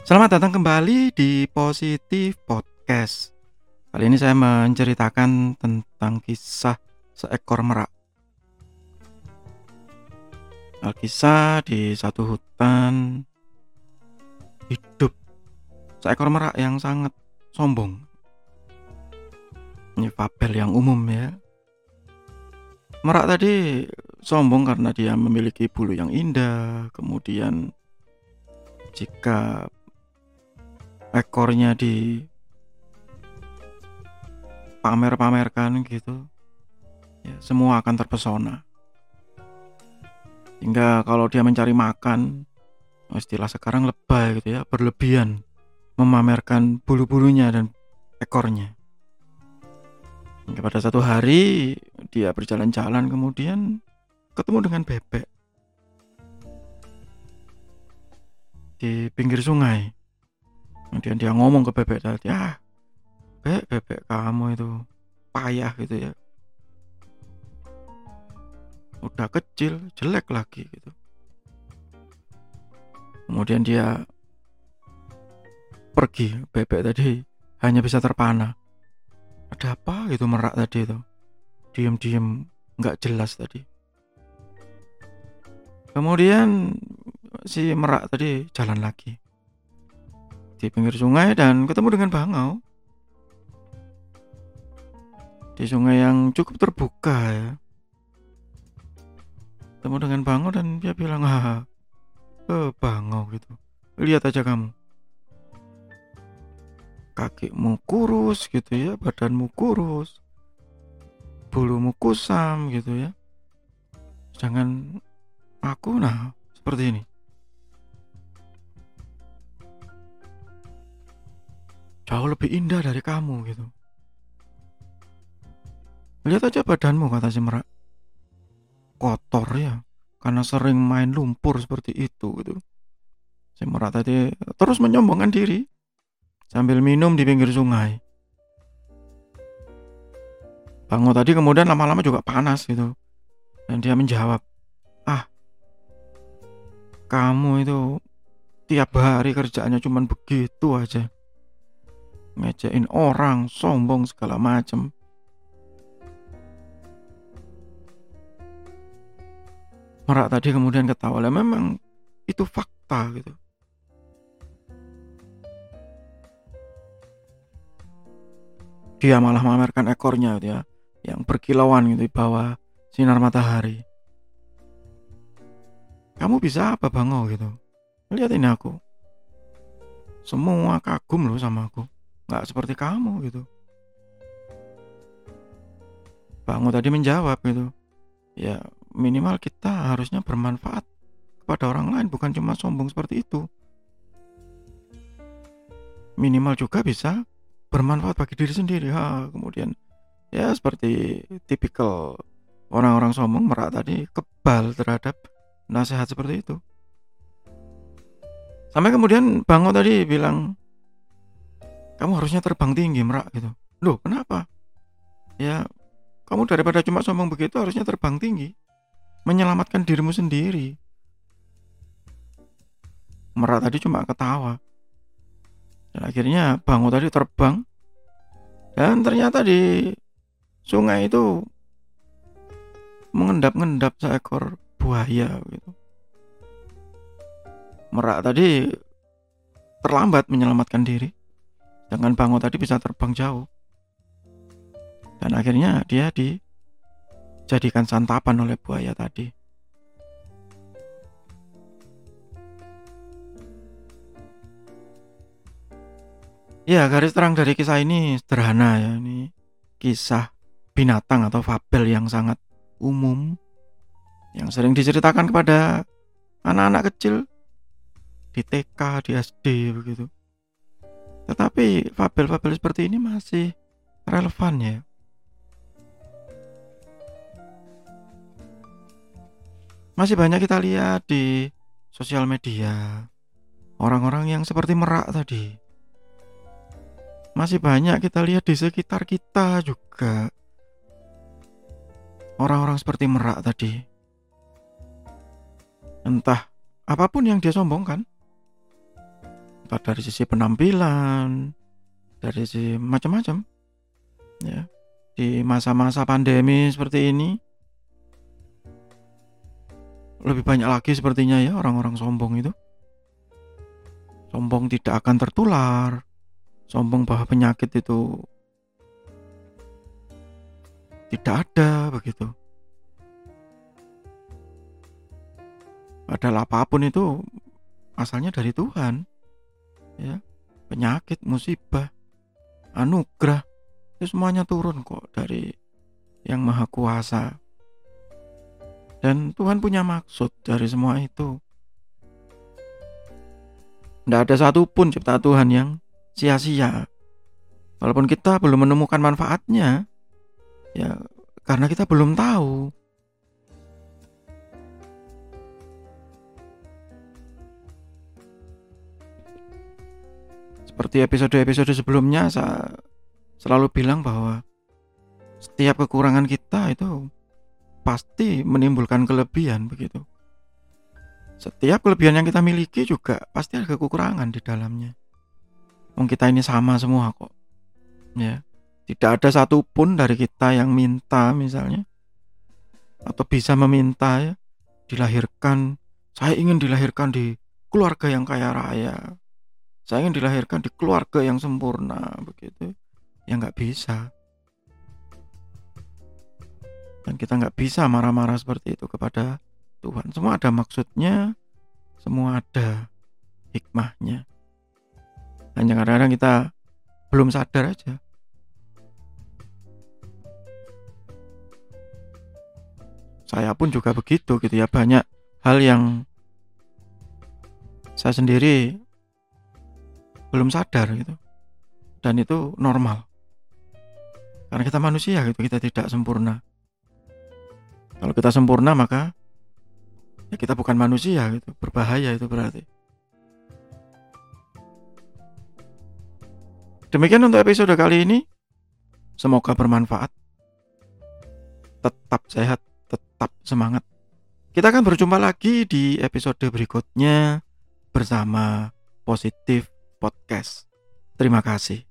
Selamat datang kembali di Positif Podcast. Kali ini saya menceritakan tentang kisah seekor merak. Alkisah di satu hutan hidup seekor merak yang sangat sombong. Ini fabel yang umum ya. Merak tadi sombong karena dia memiliki bulu yang indah, kemudian jika ekornya di pamer-pamerkan gitu ya semua akan terpesona. Hingga kalau dia mencari makan istilah sekarang lebay gitu ya berlebihan memamerkan bulu-bulunya dan ekornya. Hingga pada satu hari dia berjalan-jalan kemudian ketemu dengan bebek di pinggir sungai kemudian dia ngomong ke bebek tadi ah bebek bebek kamu itu payah gitu ya. Udah kecil jelek lagi gitu. Kemudian dia pergi bebek tadi hanya bisa terpana. Ada apa gitu merak tadi itu? Diem-diem nggak jelas tadi. Kemudian si merak tadi jalan lagi di pinggir sungai dan ketemu dengan bangau. Di sungai yang cukup terbuka ya. Ketemu dengan bangau dan dia bilang, ah, eh, bangau gitu. Lihat aja kamu. Kakimu kurus gitu ya, badanmu kurus. Bulumu kusam gitu ya. Jangan aku nah seperti ini. Jauh lebih indah dari kamu gitu. Lihat aja badanmu kata si merak. Kotor ya, karena sering main lumpur seperti itu gitu. Si merak tadi terus menyombongkan diri sambil minum di pinggir sungai. Bangun tadi kemudian lama-lama juga panas gitu. Dan dia menjawab, ah kamu itu tiap hari kerjaannya cuman begitu aja ngejain orang, sombong segala macem. Merak tadi kemudian ketawa lah memang itu fakta gitu. Dia malah memamerkan ekornya gitu ya, yang berkilauan gitu di bawah sinar matahari. Kamu bisa apa bangau gitu? Lihat ini aku. Semua kagum loh sama aku nggak seperti kamu gitu. Bangun tadi menjawab gitu. Ya minimal kita harusnya bermanfaat kepada orang lain bukan cuma sombong seperti itu. Minimal juga bisa bermanfaat bagi diri sendiri. Ha kemudian ya seperti tipikal orang-orang sombong merak tadi kebal terhadap nasihat seperti itu. Sampai kemudian bangun tadi bilang kamu harusnya terbang tinggi merak gitu. Loh kenapa? Ya kamu daripada cuma sombong begitu harusnya terbang tinggi. Menyelamatkan dirimu sendiri. Merak tadi cuma ketawa. Dan akhirnya bangun tadi terbang. Dan ternyata di sungai itu mengendap-endap seekor buaya gitu. Merak tadi terlambat menyelamatkan diri dengan bangun tadi bisa terbang jauh. Dan akhirnya dia dijadikan santapan oleh buaya tadi. Ya, garis terang dari kisah ini sederhana ya. Ini kisah binatang atau fabel yang sangat umum yang sering diceritakan kepada anak-anak kecil di TK, di SD begitu. Tetapi fabel-fabel seperti ini masih relevan ya. Masih banyak kita lihat di sosial media orang-orang yang seperti merak tadi. Masih banyak kita lihat di sekitar kita juga orang-orang seperti merak tadi. Entah apa pun yang dia sombongkan, dari sisi penampilan dari sisi macam-macam ya. Di masa-masa pandemi seperti ini lebih banyak lagi sepertinya ya orang-orang sombong itu. Sombong tidak akan tertular sombong bahwa penyakit itu tidak ada begitu. Padahal apa pun itu asalnya dari Tuhan ya penyakit musibah anugerah itu semuanya turun kok dari yang maha kuasa dan Tuhan punya maksud dari semua itu. Tidak ada satupun cipta Tuhan yang sia-sia. Walaupun kita belum menemukan manfaatnya, ya karena kita belum tahu. Seperti episode-episode sebelumnya, saya selalu bilang bahwa setiap kekurangan kita itu pasti menimbulkan kelebihan begitu. Setiap kelebihan yang kita miliki juga pasti ada kekurangan di dalamnya. Wong kita ini sama semua kok. Ya. Tidak ada satupun dari kita yang minta misalnya atau bisa meminta ya dilahirkan saya ingin dilahirkan di keluarga yang kaya raya. Saya ingin dilahirkan di keluarga yang sempurna begitu. Ya nggak bisa. Dan kita nggak bisa marah-marah seperti itu kepada Tuhan. Semua ada maksudnya semua ada hikmahnya. Hanya kadang-kadang kita belum sadar aja. Saya pun juga begitu gitu ya. Banyak hal yang saya sendiri belum sadar gitu dan itu normal karena kita manusia gitu kita tidak sempurna kalau kita sempurna maka ya kita bukan manusia gitu. Berbahaya itu berarti. Demikian untuk episode kali ini. Semoga bermanfaat. Tetap sehat, tetap semangat. Kita akan berjumpa lagi di episode berikutnya bersama Positif Podcast. Terima kasih.